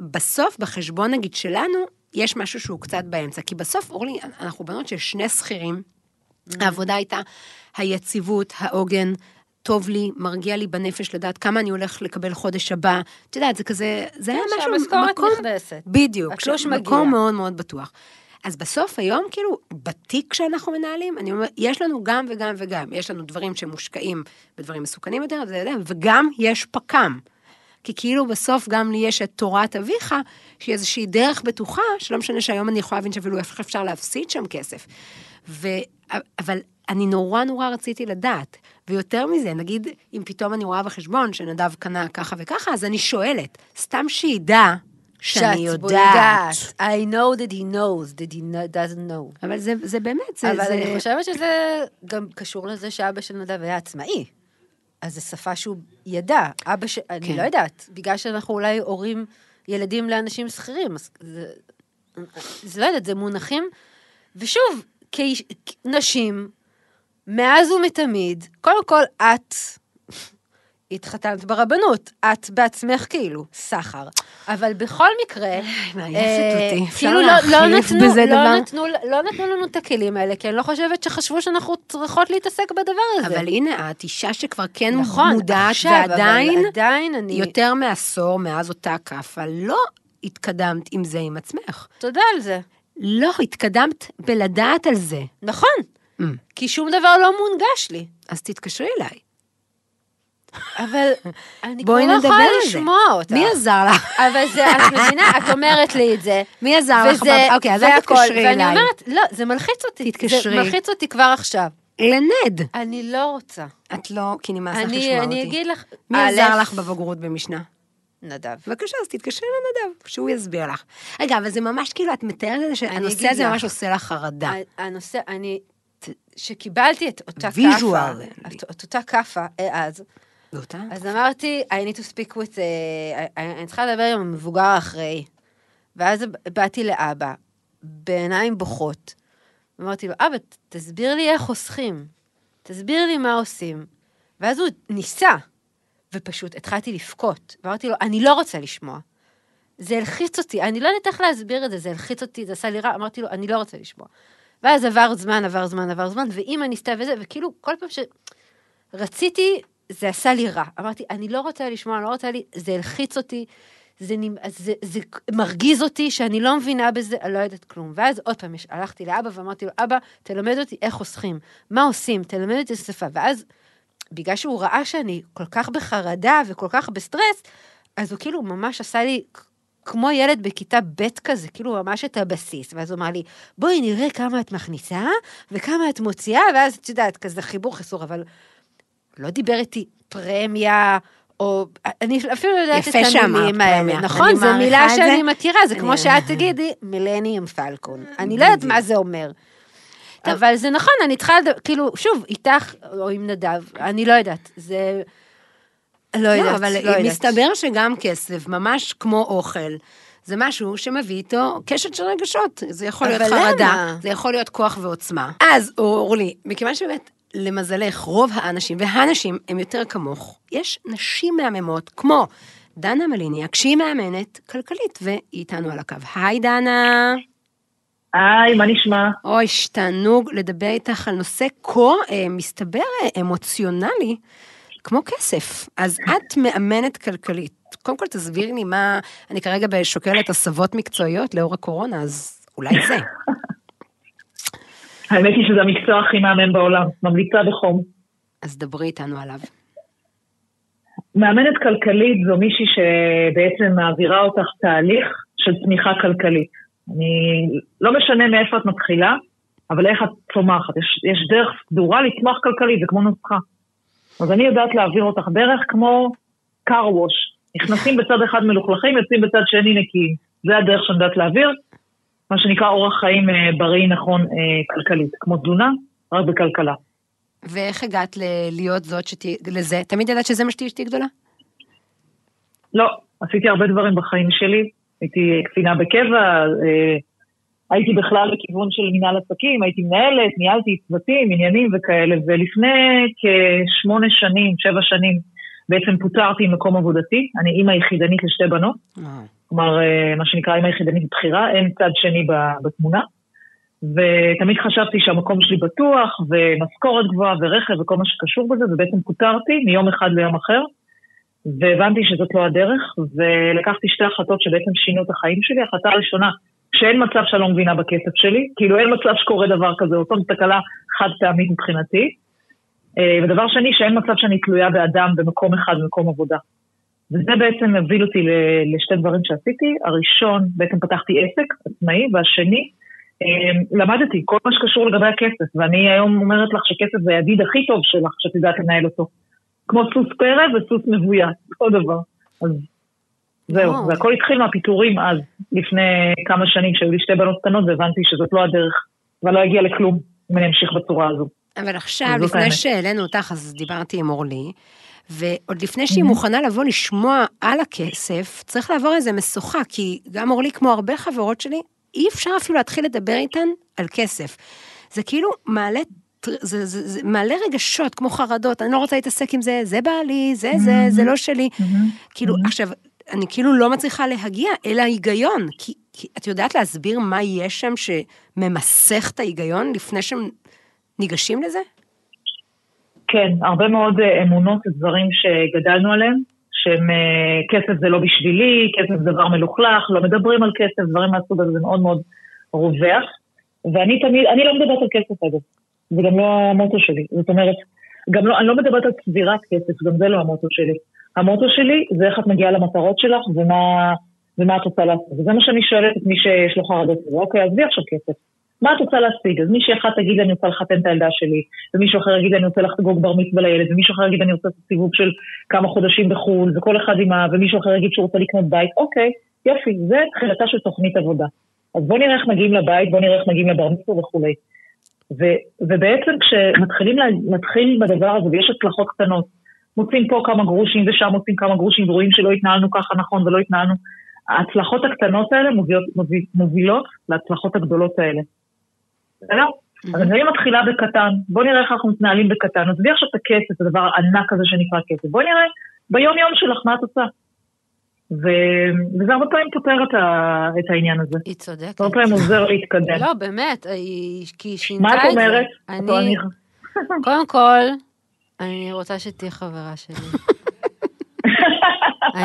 בסוף, בחשבון, נגיד, שלנו, יש משהו שהוא קצת באמצע. כי בסוף, אורלי, אנחנו בנות של שני שכירים, העבודה הייתה היציבות, העוגן, טוב לי, מרגיע לי בנפש לדעת כמה אני הולך לקבל חודש הבא. את יודעת, זה כזה, זה היה משהו, שהמשכורת מקום, נכנסת. בדיוק, התלוש ש- מגיע. מקום מאוד מאוד בטוח. אז בסוף היום, כאילו, בתיק שאנחנו מנהלים, אני אומרת, יש לנו גם וגם וגם. יש לנו דברים שמושקעים בדברים מסוכנים יותר, וגם יש פק"ם. כי כאילו בסוף גם לי יש את תורת אביך, שהיא איזושהי דרך בטוחה, שלא משנה שהיום אני יכולה להבין שאפילו איך אפשר להפסיד שם כסף. ו... אבל אני נורא נורא רציתי לדעת. ויותר מזה, נגיד, אם פתאום אני רואה בחשבון שנדב קנה ככה וככה, אז אני שואלת, סתם שידע שאני יודעת. I know that he knows, that he doesn't know. אבל זה, זה באמת, זה... אבל זה... אני חושבת שזה גם קשור לזה שאבא של נדב היה עצמאי. אז זו שפה שהוא ידע. אבא ש... אני כן. לא יודעת, בגלל שאנחנו אולי הורים ילדים לאנשים שכירים, אז זה... זה לא יודעת, זה מונחים. ושוב, כנשים, מאז ומתמיד, קודם כל, את התחתנת ברבנות, את בעצמך כאילו, סחר. אבל בכל מקרה, מעייפת אה, אותי, אפשר כאילו לא, לא, להחליף נתנו, בזה לא, דבר? נתנו, לא נתנו לנו את הכלים האלה, כי אני לא חושבת שחשבו שאנחנו צריכות להתעסק בדבר הזה. אבל הנה, את אישה שכבר כן נכון, מודעת, עכשיו, ועדיין, עדיין אני... יותר מעשור מאז אותה כאפה, לא התקדמת עם זה עם עצמך. תודה על זה. לא, התקדמת בלדעת על זה. נכון, Mm. כי שום דבר לא מונגש לי. אז תתקשרי אליי. אבל אני כבר לא יכולה. לשמוע אותך. מי עזר לך? אבל זה, את מבינה, את אומרת לי את זה. מי עזר לך? וזה, אוקיי, אז אל והכל, תתקשרי ואני אליי. אומרת, לא, זה מלחיץ אותי. תתקשרי. זה מלחיץ אותי כבר עכשיו. לנד. אני לא רוצה. את לא, כי נמאס לך אני, לשמוע אני אותי. אגיד לך, מי עזר לך בבגרות במשנה? נדב. בבקשה, אז תתקשרי לנדב, שהוא יסביר לך. רגע, אבל זה ממש כאילו, את מתארת את זה שהנושא הזה. ממש עושה לך חרדה. הנושא, אני, שקיבלתי את אותה ויז'ואל. כאפה, את, את אותה כאפה אה, אז, ואותה? אז אמרתי, I need to speak with, uh, אני צריכה לדבר עם המבוגר האחראי. ואז באתי לאבא, בעיניים בוכות, ואמרתי לו, אבא, תסביר לי איך חוסכים, תסביר לי מה עושים. ואז הוא ניסה, ופשוט התחלתי לבכות. ואמרתי לו, אני לא רוצה לשמוע. זה הלחיץ אותי, אני לא יודעת איך להסביר את זה, זה הלחיץ אותי, זה עשה לי רע, אמרתי לו, אני לא רוצה לשמוע. ואז עבר זמן, עבר זמן, עבר זמן, ואימא ניסתה וזה, וכאילו, כל פעם שרציתי, זה עשה לי רע. אמרתי, אני לא רוצה לשמוע, לא רוצה לי, זה הלחיץ אותי, זה, זה, זה מרגיז אותי שאני לא מבינה בזה, אני לא יודעת כלום. ואז עוד פעם, הלכתי לאבא ואמרתי לו, אבא, תלמד אותי איך חוסכים, מה עושים, תלמד אותי את השפה. ואז, בגלל שהוא ראה שאני כל כך בחרדה וכל כך בסטרס, אז הוא כאילו ממש עשה לי כמו ילד בכיתה ב' כזה, כאילו ממש את הבסיס. ואז הוא אמר לי, בואי נראה כמה את מכניסה וכמה את מוציאה, ואז את יודעת, כזה חיבור חיסור, אבל לא דיבר איתי פרמיה, או אני אפילו לא יודעת את המילים האלה. פרמיה. נכון, זו מילה. שאני מכירה, זה כמו שאת תגידי, מילניום פלקון. אני לא יודעת מה זה אומר. אבל זה נכון, אני צריכה, כאילו, שוב, איתך או עם נדב, אני לא יודעת, זה... לא יודעת, לא, אבל לא יודעת. מסתבר שגם כסף, ממש כמו אוכל, זה משהו שמביא איתו קשת של רגשות. זה יכול להיות חרדה, למה? זה יכול להיות כוח ועוצמה. אז, אורלי, מכיוון שבאמת, למזלך, רוב האנשים, והנשים הם יותר כמוך, יש נשים מהממות, כמו דנה מליניאק, שהיא מאמנת כלכלית, והיא איתנו על הקו. היי, דנה. היי, מה נשמע? אוי, תענוג לדבר איתך על נושא כה, אה, מסתבר, אה, אמוציונלי, כמו כסף. אז את מאמנת כלכלית. קודם כל תסבירי לי מה, אני כרגע שוקלת הסבות מקצועיות לאור הקורונה, אז אולי זה. האמת היא שזה המקצוע הכי מהמם בעולם, ממליצה בחום. אז דברי איתנו עליו. מאמנת כלכלית זו מישהי שבעצם מעבירה אותך תהליך של צמיחה כלכלית. אני, לא משנה מאיפה את מתחילה, אבל איך את צומחת. יש, יש דרך סדורה לצמוח כלכלית, זה כמו נוסחה. אז אני יודעת להעביר אותך דרך כמו car wash. נכנסים בצד אחד מלוכלכים, יוצאים בצד שני נקיים. זה הדרך שאני יודעת להעביר, מה שנקרא אורח חיים אה, בריא נכון אה, כלכלית, כמו תזונה, רק בכלכלה. ואיך הגעת ל- להיות זאת שתהיי, לזה? תמיד ידעת שזה מה שתהיי אשתי גדולה? לא, עשיתי הרבה דברים בחיים שלי. הייתי קצינה בקבע, אה, הייתי בכלל בכיוון של מנהל עסקים, הייתי מנהלת, ניהלתי צוותים, עניינים וכאלה, ולפני כשמונה שנים, שבע שנים, בעצם פוטרתי ממקום עבודתי. אני אימא יחידנית לשתי בנות, כלומר, אה, מה שנקרא אימא יחידנית בבחירה, אין צד שני בתמונה. ותמיד חשבתי שהמקום שלי בטוח, ומשכורת גבוהה, ורכב, וכל מה שקשור בזה, ובעצם פוטרתי מיום אחד ליום אחר. והבנתי שזאת לא הדרך, ולקחתי שתי החלטות שבעצם שינו את החיים שלי. החלטה ראשונה, שאין מצב שאני לא מבינה בכסף שלי, כאילו אין מצב שקורה דבר כזה, אותה תקלה חד פעמית מבחינתי. אה, ודבר שני, שאין מצב שאני תלויה באדם במקום אחד, במקום עבודה. וזה בעצם הוביל אותי לשתי דברים שעשיתי. הראשון, בעצם פתחתי עסק עצמאי, והשני, אה, למדתי כל מה שקשור לגבי הכסף, ואני היום אומרת לך שכסף זה הידיד הכי טוב שלך, שאת יודעת לנהל אותו. כמו סוס פרא וסוס מבוית, אותו דבר. אז זהו. והכל התחיל מהפיטורים אז, לפני כמה שנים, שהיו לי שתי בנות קטנות, והבנתי שזאת לא הדרך, ולא הגיע לכלום אם אני אמשיך בצורה הזו. אבל עכשיו, לפני. שהעלינו אותך, אז דיברתי עם אורלי, ועוד לפני שהיא מוכנה לבוא לשמוע על הכסף, צריך לעבור איזה משוכה, כי גם אורלי, כמו הרבה חברות שלי, אי אפשר אפילו להתחיל לדבר איתן על כסף. זה כאילו מעלה... זה, זה, זה, זה מעלה רגשות כמו חרדות, אני לא רוצה להתעסק עם זה, זה בעלי, זה זה, זה לא שלי. כאילו, עכשיו, אני כאילו לא מצליחה להגיע אל ההיגיון, כי, כי את יודעת להסביר מה יש שם שממסך את ההיגיון לפני שהם ניגשים לזה? כן, הרבה מאוד אה, אמונות ודברים שגדלנו עליהם, שהם אה, כסף זה לא בשבילי, כסף זה דבר מלוכלך, לא מדברים על כסף, דברים מהסוג הזה, זה מאוד מאוד רווח. ואני תמיד, אני לא מדברת על כסף אגב, זה גם לא המוטו שלי. זאת אומרת, גם לא, אני לא מדברת על צבירת כסף, גם זה לא המוטו שלי. המוטו שלי זה איך את מגיעה למטרות שלך ומה, ומה את רוצה לעשות. וזה מה שאני שואלת את מי שיש לו חרדות. אוקיי, עזבי עכשיו כסף. מה את רוצה להשיג? אז מישהי אחת תגיד אני רוצה לחתן את הילדה שלי, ומישהו אחר יגיד אני רוצה לחגוג בר מצווה לילד, ומישהו אחר יגיד אני רוצה לעשות סיבוב של כמה חודשים בחו"ל, וכל אחד עם ה... ומישהו אחר יגיד שהוא רוצה לקנות בית, אוקיי, יופי, זה תחילתה של תוכנית עבודה. אז בואו נראה איך מגיעים לבית, בואו נראה איך מגיעים לבר מצווה וכולי. ו- ובעצם כשמתחילים להתחיל בדבר הזה ויש הצלחות קטנות, מוצאים פה כמה גרושים ושם מוצאים כמה גרושים ורואים שלא התנהלנו ככה נכון ולא התנהלנו, ההצלחות הקטנות האלה מובילות, מובילות להצלחות הגדולות האלה. בסדר? אז אני מתחילה בקטן, בוא נראה איך אנחנו מתנהלים בקטן, עזבי עכשיו את הכסף, הדבר הענק הזה שנקרא כסף, בוא נראה ביום יום שלך מה את עושה. ו... וזה הרבה פעמים פותר את, ה... את העניין הזה. היא צודקת. הרבה פעמים עוזר להתקדם. לא, באמת, היא... כי היא שינתה מה את את זה. אומרת? אני... קודם כל, אני רוצה שתהיי חברה שלי.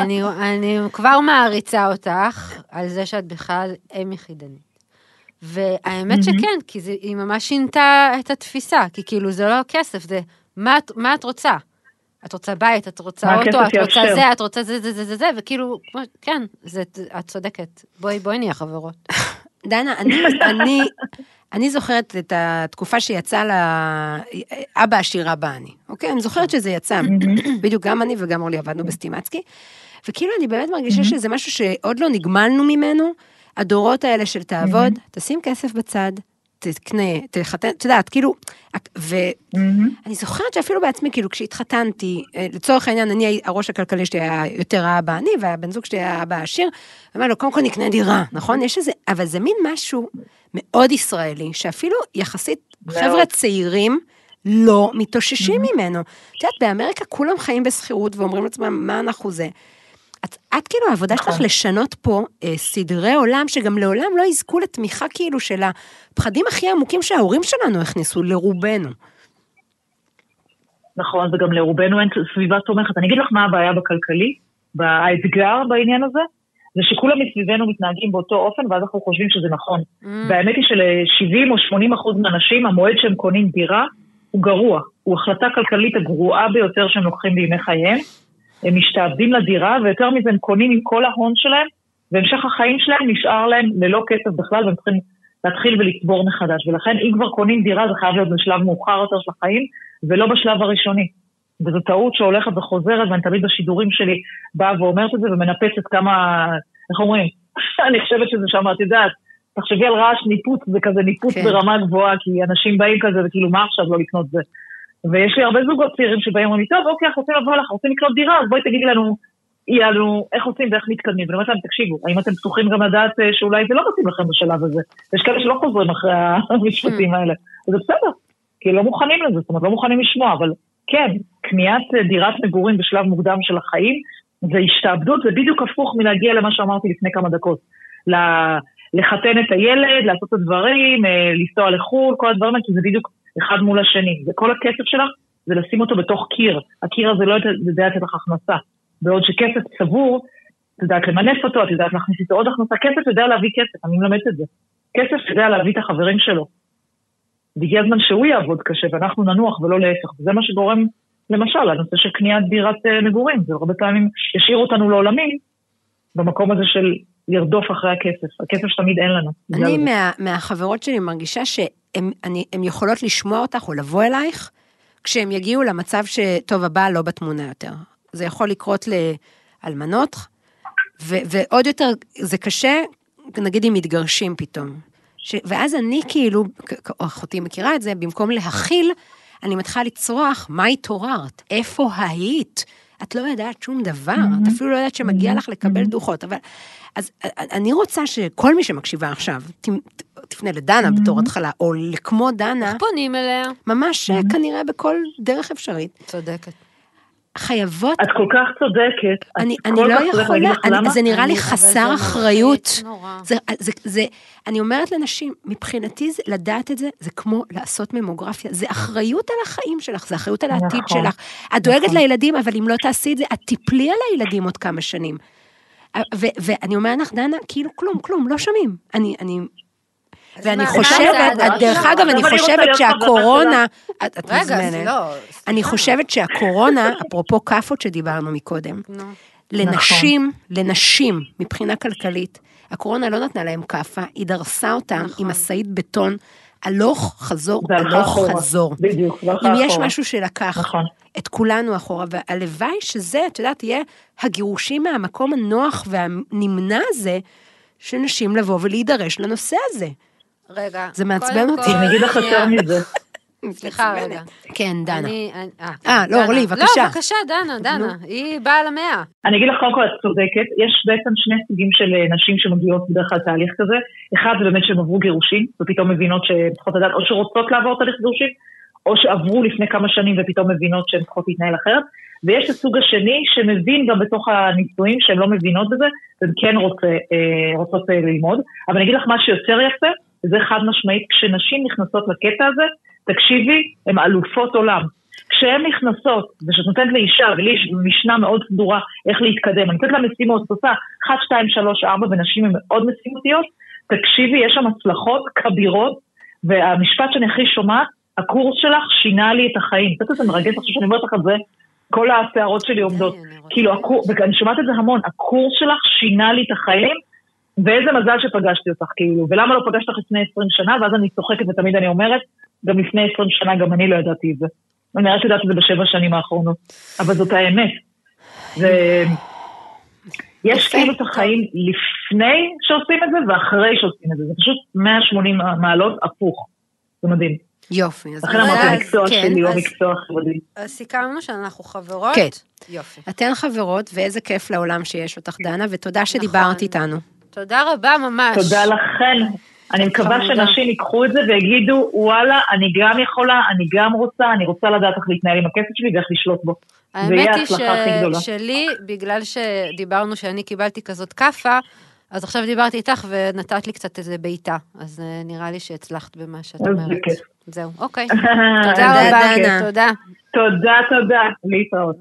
אני, אני כבר מעריצה אותך על זה שאת בכלל אם יחידנית. והאמת שכן, כי זה, היא ממש שינתה את התפיסה, כי כאילו זה לא כסף, זה מה, מה את רוצה? את רוצה בית, את רוצה אוטו, את רוצה יאפשר? זה, את רוצה זה, זה, זה, זה, זה, וכאילו, כן, זה, את צודקת. בואי, בואי נהיה חברות. דנה, אני, אני, אני זוכרת את התקופה שיצא לה... אבא עשיר אבא אני, אוקיי? אני זוכרת שזה יצא, בדיוק גם אני וגם אורלי עבדנו בסטימצקי, וכאילו אני באמת מרגישה שזה משהו שעוד לא נגמלנו ממנו, הדורות האלה של תעבוד, תשים כסף בצד, תקנה, תחתן, את יודעת, כאילו, ואני זוכרת שאפילו בעצמי, כאילו, כשהתחתנתי, אה, לצורך העניין, אני, הראש הכלכלי שלי היה יותר האבא אני, והבן זוג שלי היה האבא העשיר, אמר לו, קודם כל נקנה דירה, נכון? יש איזה, אבל זה מין משהו מאוד ישראלי, שאפילו יחסית חבר'ה צעירים, לא מתאוששים ממנו. את יודעת, באמריקה כולם חיים בשכירות ואומרים לעצמם, מה אנחנו זה? את, את כאילו, העבודה שלך לשנות פה אה, סדרי עולם, שגם לעולם לא יזכו לתמיכה כאילו של הפחדים הכי עמוקים שההורים שלנו הכניסו, לרובנו. נכון, וגם לרובנו אין סביבה תומכת. אני אגיד לך מה הבעיה בכלכלי, האתגר בעניין הזה, זה שכולם מסביבנו מתנהגים באותו אופן, ואז אנחנו חושבים שזה נכון. והאמת היא של-70 או 80 אחוז מהאנשים, המועד שהם קונים דירה הוא גרוע. הוא החלטה כלכלית הגרועה ביותר שהם לוקחים בימי חייהם. הם משתעבדים לדירה, ויותר מזה הם קונים עם כל ההון שלהם, והמשך החיים שלהם נשאר להם ללא כסף בכלל, והם צריכים להתחיל ולצבור מחדש. ולכן אם כבר קונים דירה, זה חייב להיות בשלב מאוחר יותר של החיים, ולא בשלב הראשוני. וזו טעות שהולכת וחוזרת, ואני תמיד בשידורים שלי באה ואומרת את זה ומנפצת כמה, איך אומרים? אני חושבת שזה שם, את יודעת, תחשבי על רעש ניפוץ, זה כזה ניפוץ כן. ברמה גבוהה, כי אנשים באים כזה, וכאילו, מה עכשיו לא לקנות זה? ויש לי הרבה זוגות צעירים שבאים ואומרים לי, טוב, אוקיי, אנחנו רוצים לבוא לך, רוצים לקנות דירה, אז בואי תגידי לנו, יענו, איך עושים ואיך מתקדמים. ואני אומרת להם, תקשיבו, האם אתם פתוחים גם לדעת אה, שאולי זה לא מתאים לכם בשלב הזה? יש כאלה שלא חוזרים אחרי המשפטים האלה. וזה בסדר, כי לא מוכנים לזה, זאת אומרת, לא מוכנים לשמוע, אבל כן, קניית אה, דירת מגורים בשלב מוקדם של החיים, זה השתעבדות, זה בדיוק הפוך מלהגיע למה שאמרתי לפני כמה דקות. לחתן את הילד, לעשות את הדברים, אה, לנסוע לחו"ל, כל הדברים האלה, כי זה בדיוק אחד מול השני. וכל הכסף שלך זה לשים אותו בתוך קיר. הקיר הזה לא יודע לתת לך הכנסה. בעוד שכסף צבור, את יודעת למנף אותו, את יודעת להכניס איתו עוד הכנסה, כסף יודע להביא כסף, אני מלמדת את זה. כסף יודע להביא את החברים שלו. והגיע הזמן שהוא יעבוד קשה ואנחנו ננוח ולא להפך. וזה מה שגורם, למשל, לנושא של קניית דירת אה, מגורים. זה הרבה פעמים ישאיר אותנו לעולמים במקום הזה של לרדוף אחרי הכסף. הכסף שתמיד אין לנו. אני. מה, מהחברות שלי מרגישה שהן יכולות לשמוע אותך או לבוא אלייך, כשהם יגיעו למצב שטוב, הבעל לא בתמונה יותר. זה יכול לקרות לאלמנות, ו- ועוד יותר, זה קשה, נגיד אם מתגרשים פתאום. ש- ואז אני כאילו, אחותי מכירה את זה, במקום להכיל, אני מתחילה לצרוח, מה התעוררת? איפה היית? את לא יודעת שום דבר, את אפילו לא יודעת שמגיע לך לקבל דוחות, אבל... אז אני רוצה שכל מי שמקשיבה עכשיו, ת- תפנה לדנה בתור התחלה, או לכמו דנה, פונים אליה. ממש אה, כנראה בכל דרך אפשרית. צודקת. חייבות, את כל כך צודקת. את אני, כל אני לא יכולה, אני, למה? זה נראה לי אני- חסר אחריות. זה, זה, זה, אני אומרת לנשים, מבחינתי זה, לדעת את זה, זה כמו לעשות ממוגרפיה, זה אחריות על החיים שלך, זה אחריות על העתיד נכון, שלך. את דואגת נכון. לילדים, אבל אם לא תעשי את זה, את תיפלי על הילדים עוד כמה שנים. ו- ואני אומרת לך, דנה, כאילו כלום, כלום, לא שומעים. אני, אני, ואני חושבת, דרך? אגב, אני אני חושבת שהקורונה, את מוזמנת. לא... אני סליחה. חושבת שהקורונה, אפרופו כאפות שדיברנו מקודם, נו. לנשים, לנשים, מבחינה כלכלית, הקורונה לא נתנה להם כאפה, היא דרסה אותם נכון. עם משאית בטון, הלוך, חזור, הלוך, אחורה. חזור. בדיוק, והלכה אם יש אחורה. משהו שלקח נכון. את כולנו אחורה, והלוואי שזה, את יודעת, יהיה הגירושים מהמקום הנוח והנמנע הזה, של נשים לבוא ולהידרש לנושא הזה. רגע. זה מעצבן אותי. אני אגיד לך. יותר מזה. סליחה רגע. כן, דנה. אני- אה, לא. אורלי, בבקשה. לא, בבקשה, דנה, דנה. היא באה למאה. אני אגיד לך, קודם כל, את צודקת, יש בעצם שני סוגים של אה, נשים שמגיעות בדרך כלל תהליך כזה. אחד זה באמת שהן עברו גירושים, ופתאום מבינות שהן צריכות לדעת, או שרוצות לעבור תהליך גירושים, או שעברו לפני כמה שנים ופתאום מבינות שהן צריכות להתנהל אחרת. ויש את הסוג השני שמבין גם בתוך הנישואים שהן לא מבינות בזה, והן כן רוצה, אה, רוצות אה, ללמוד. אבל אני אגיד לך מה שיותר יפה, וזה חד משמעית, כשנשים נכנסות לקטע הזה, תקשיבי, הן אלופות עולם. כשהן נכנסות, וכשאת נותנת לאישה, ולי יש משנה מאוד סדורה איך להתקדם, אני נותנת לה משימות, עושה 1, 2, 3, 4, ונשים הן מאוד משימותיות, תקשיבי, יש שם הצלחות כבירות, והמשפט שאני הכי שומעת, הקורס שלך שינה לי את החיים. את יודעת איזה מרגש עכשיו שאני אומרת לך את זה, כל השערות שלי עומדות. אני רוצה כאילו. ואני שומעת את זה המון, הקורס שלך שינה לי את החיים, ואיזה מזל שפגשתי אותך, כאילו, ולמה לא פגשת אותך לפני 20 שנה, ואז אני צוחקת ותמיד אני אומרת, גם לפני 20 שנה גם אני לא ידעתי את זה. אני רק יודעת את זה בשבע שנים האחרונות, אבל זאת האמת. ו... יש יפה, כאילו את החיים לפני שעושים את זה ואחרי שעושים את זה, זה פשוט 180 מעלות הפוך. זה מדהים. יופי, אז לכן אמרתי, המקצוע כן, שלי הוא המקצוע החברתי. אז סיכמנו שאנחנו חברות. כן. יופי. אתן חברות, ואיזה כיף לעולם שיש אותך, דנה, ותודה נכון. שדיברת איתנו. תודה רבה ממש. תודה לכן. אני מקווה. שנשים ייקחו את זה ויגידו, וואלה, אני גם יכולה, אני גם רוצה, אני רוצה לדעת איך להתנהל עם הכסף שלי ואיך לשלוט בו. האמת היא גדולה. שלי, בגלל שדיברנו שאני קיבלתי כזאת כאפה, אז עכשיו דיברתי איתך ונתת לי קצת איזה בעיטה. אז אה, נראה לי שהצלחת במה שאת אומרת. זהו, אוקיי. תודה רבה. תודה. תודה, תודה. להתראות.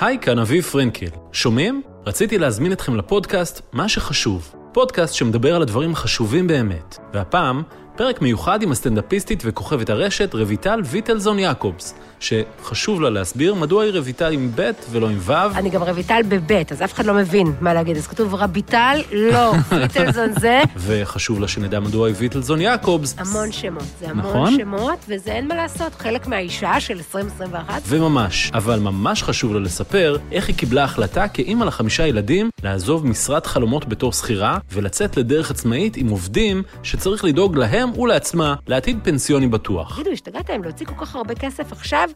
היי, כאן אביב פרנקל. שומעים? רציתי להזמין אתכם לפודקאסט מה שחשוב. פודקאסט שמדבר על הדברים החשובים באמת. והפעם, פרק מיוחד עם הסטנדאפיסטית וכוכבת הרשת רויטל ויטלזון יעקובס, שחשוב לה להסביר מדוע היא רויטל עם ב' ולא עם ו'. אני גם רויטל בבית, אז אף אחד לא מבין מה להגיד. אז כתוב רביטל, לא, ויטלזון זה וחשוב לה שנדע מדוע היא ויטלזון יעקובס. המון שמות. זה המון נכון. שמות, וזה אין מה לעשות, חלק מהאישה של 2021. וממש, אבל ממש חשוב לה לספר איך היא קיבלה החלטה כאימא לחמישה ילדים לעזוב משרד חלומות בתור שכירה ולצאת לדרך עצמאית עם עובדים שצריך לדאוג להם ולעצמה לעתיד פנסיוני בטוח. תגידו, השתגעתם להוציא כל כך הרבה כסף עכשיו,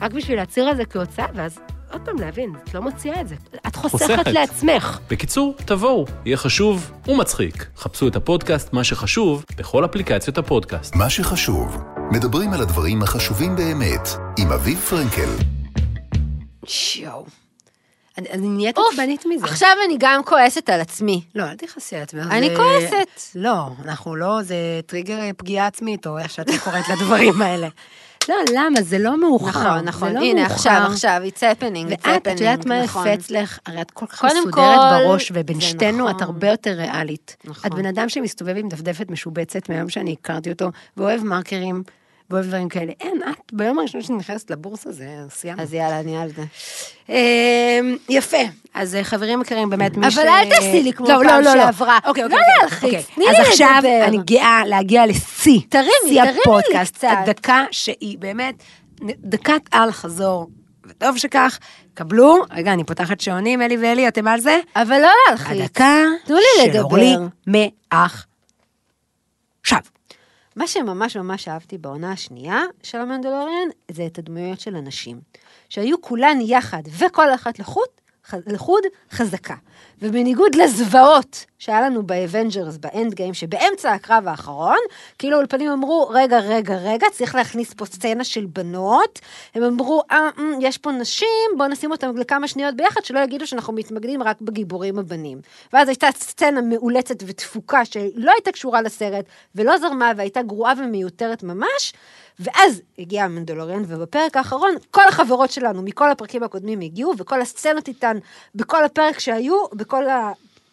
רק בשביל להצהיר על זה כהוצאה, ואז עוד פעם להבין, את לא מוציאה את זה. את חוסכת חוסכת. לעצמך. בקיצור, תבואו, יהיה חשוב ומצחיק. חפשו את הפודקאסט מה שחשוב בכל אפליקציות הפודקאסט. מה שחשוב, מדברים על הדברים החשובים באמת, עם אביב פרנקל. שיואו. אני, אני נהיית עצבנית מזה. עכשיו אני גם כועסת על עצמי. לא, אל תכעסי על עצמך. אני זה- כועסת. לא, אנחנו לא, זה טריגר פגיעה עצמית, או איך שאת קוראת לדברים האלה. לא, למה? זה לא מאוחר. נכון, נכון. לא הנה, מאוחר. עכשיו, עכשיו, it's happening, it's ואת, את יודעת happening, מה נכון. אצלך? הרי את כל כך מסודרת כל, בראש, ובין שתינו את נכון. הרבה יותר ריאלית. נכון. את בן אדם שמסתובב עם דפדפת משובצת מהיום שאני הכרתי אותו, ואוהב מרקרים, ואוהב דברים כאלה. אין, את ביום הראשון שאני נכנסת לבורסה, זה סיימנו. אז יאללה, אני על זה. אמ, יפה. אז אה, חברים יקרים, באמת, מי ש... אבל אל תעשי לי כמו לא, פעם לא, לא, לא. שעברה. אוקיי, לא אוקיי, אוקיי, להלחיץ, אוקיי. תני אז לי עכשיו לדבר. אני גאה להגיע לשיא. שיא הפודקאסט. הדקה שהיא באמת דקת על חזור. וטוב שכך, קבלו, רגע, אני פותחת שעונים, אלי ואלי, אתם על זה? אבל לא להלחיץ. הדקה של אורלי. מאח. עכשיו. מה שממש ממש אהבתי בעונה השנייה של המנדלוריאן, זה את הדמויות של הנשים. שהיו כולן יחד, וכל אחת לחוד, ח- לחוד חזקה. ובניגוד לזוועות שהיה לנו ב Avengers, ב Endgame, שבאמצע הקרב האחרון, כאילו האולפנים אמרו, רגע, רגע, רגע, צריך להכניס פה סצנה של בנות. הם אמרו, אה, אה, יש פה נשים, בואו נשים אותם לכמה שניות ביחד, שלא יגידו שאנחנו מתמקדים רק בגיבורים הבנים. ואז הייתה סצנה מאולצת ותפוקה שלא הייתה קשורה לסרט, ולא זרמה, והייתה גרועה ומיותרת ממש. ואז הגיע המנדלוריאן, ובפרק האחרון, כל החברות שלנו מכל הפרקים הקודמים הגיעו, וכל הסצנות איתן, בכל הפרק שהיו, בכל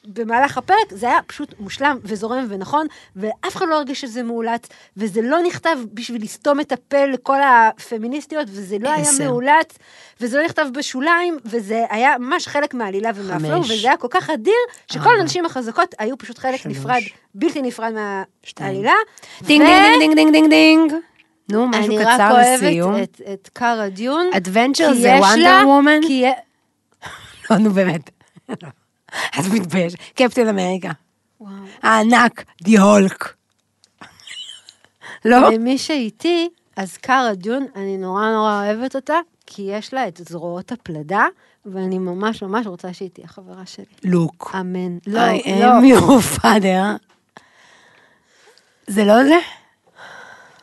במהלך הפרק, זה היה פשוט מושלם וזורם ונכון, ואף אחד לא הרגיש שזה מאולץ, וזה לא נכתב בשביל לסתום את הפה לכל הפמיניסטיות, וזה לא היה. מאולץ, וזה לא נכתב בשוליים, וזה היה ממש חלק מהעלילה ומהפלואו. וזה היה כל כך אדיר, שכל. הנשים החזקות היו פשוט חלק. נפרד, בלתי נפרד. מהעלילה. דינג דינג דינג דינג דינג. נו, משהו אני רק קצר לסיום. אוהבת את, קארה דיון. אדוונצ'ר זה יש וונדר לה- וומן? כי יה- לא, נו באמת. את מתביישת. קפטן אמריקה. הענק, די הולק. לא? למי שאיתי, אז קארה דיון, אני נורא נורא אוהבת אותה, כי יש לה את זרועות הפלדה, ואני ממש ממש רוצה שהיא תהיה חברה שלי. לוק. אמן. לא, I לא. am your father. זה לא זה?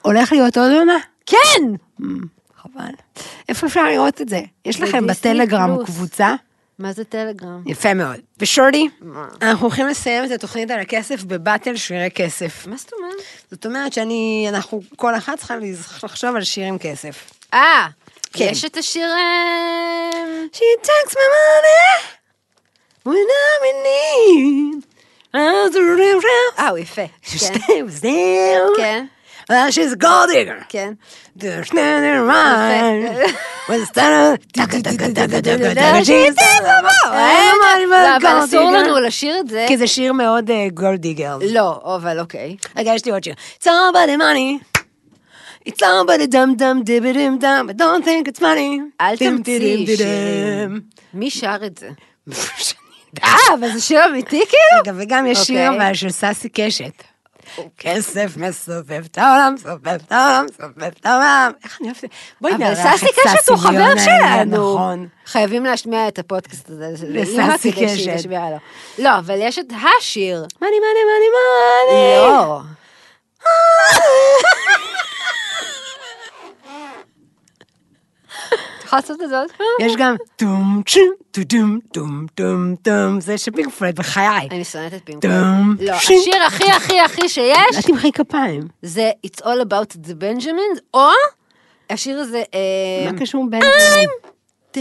הולך להיות עוד עונה? כן! חבל. איפה אפשר לראות את זה? יש לכם בטלגרם. קבוצה? מה זה טלגרם? יפה מאוד. ושורדי, אנחנו הולכים לסיים את התוכנית על הכסף בבאטל שירי כסף. מה זאת אומרת? זאת אומרת שאני, אנחנו, כל אחת צריכה לחשוב על שיר עם כסף. אה, כן. יש את השיר... אה, She takes my money when I'm in need. אה, הוא יפה. כן. שתי וזהו. כן, she's a gold digger. כן. לא, אבל אסור. לנו לשיר את זה. כי זה שיר מאוד גולד דיגר. לא, אבל אוקיי. רגע, יש לי עוד שיר. It's all about the money. It's all about the dum dum dibby dim dum, but don't think it's money. אל תמציא שירים. מי שר את זה? אה, אבל זה שיר אמיתי כאילו? רגע, וגם יש שיר אוקיי. אבל של ססי קשת. כסף מסובב את העולם, סובב את העולם, סובב את העולם. איך אני אוהבת את זה? בואי אבל נארח ססי את קשת הוא חבר ביונה, שלנו. נכון. חייבים להשמיע את הפודקאסט הזה לססי קשת. לא, אבל יש את השיר. money money money money. לא. את יכולה לעשות את זה עוד פעם? יש גם טום צ'ום טו טום טום טום טום זה של פינק פלויד בחיי. אני שונאת את פינק. טום. לא. השיר הכי הכי הכי שיש אל תמחאי כפיים. זה It's All About the Benjamins, או השיר הזה... אה, מה קשור בנג'מין? טה.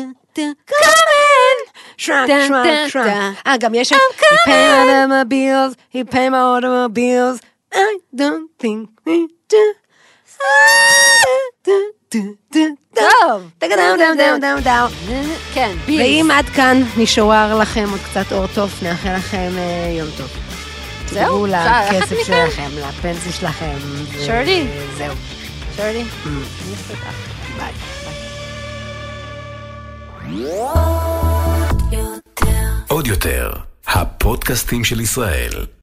אה, גם יש He pay my automobiles, he pay my automobiles, I don't think we do. טוב. כן. ואם עד כאן נשאר לכם עוד קצת אור טוב, נאחל לכם אה, יום טוב. זהו? אפשר לכסף? שלכם, לפנסיה שלכם. שורדי. זהו. שורדי. ביי. עוד יותר, הפודקאסטים של ישראל.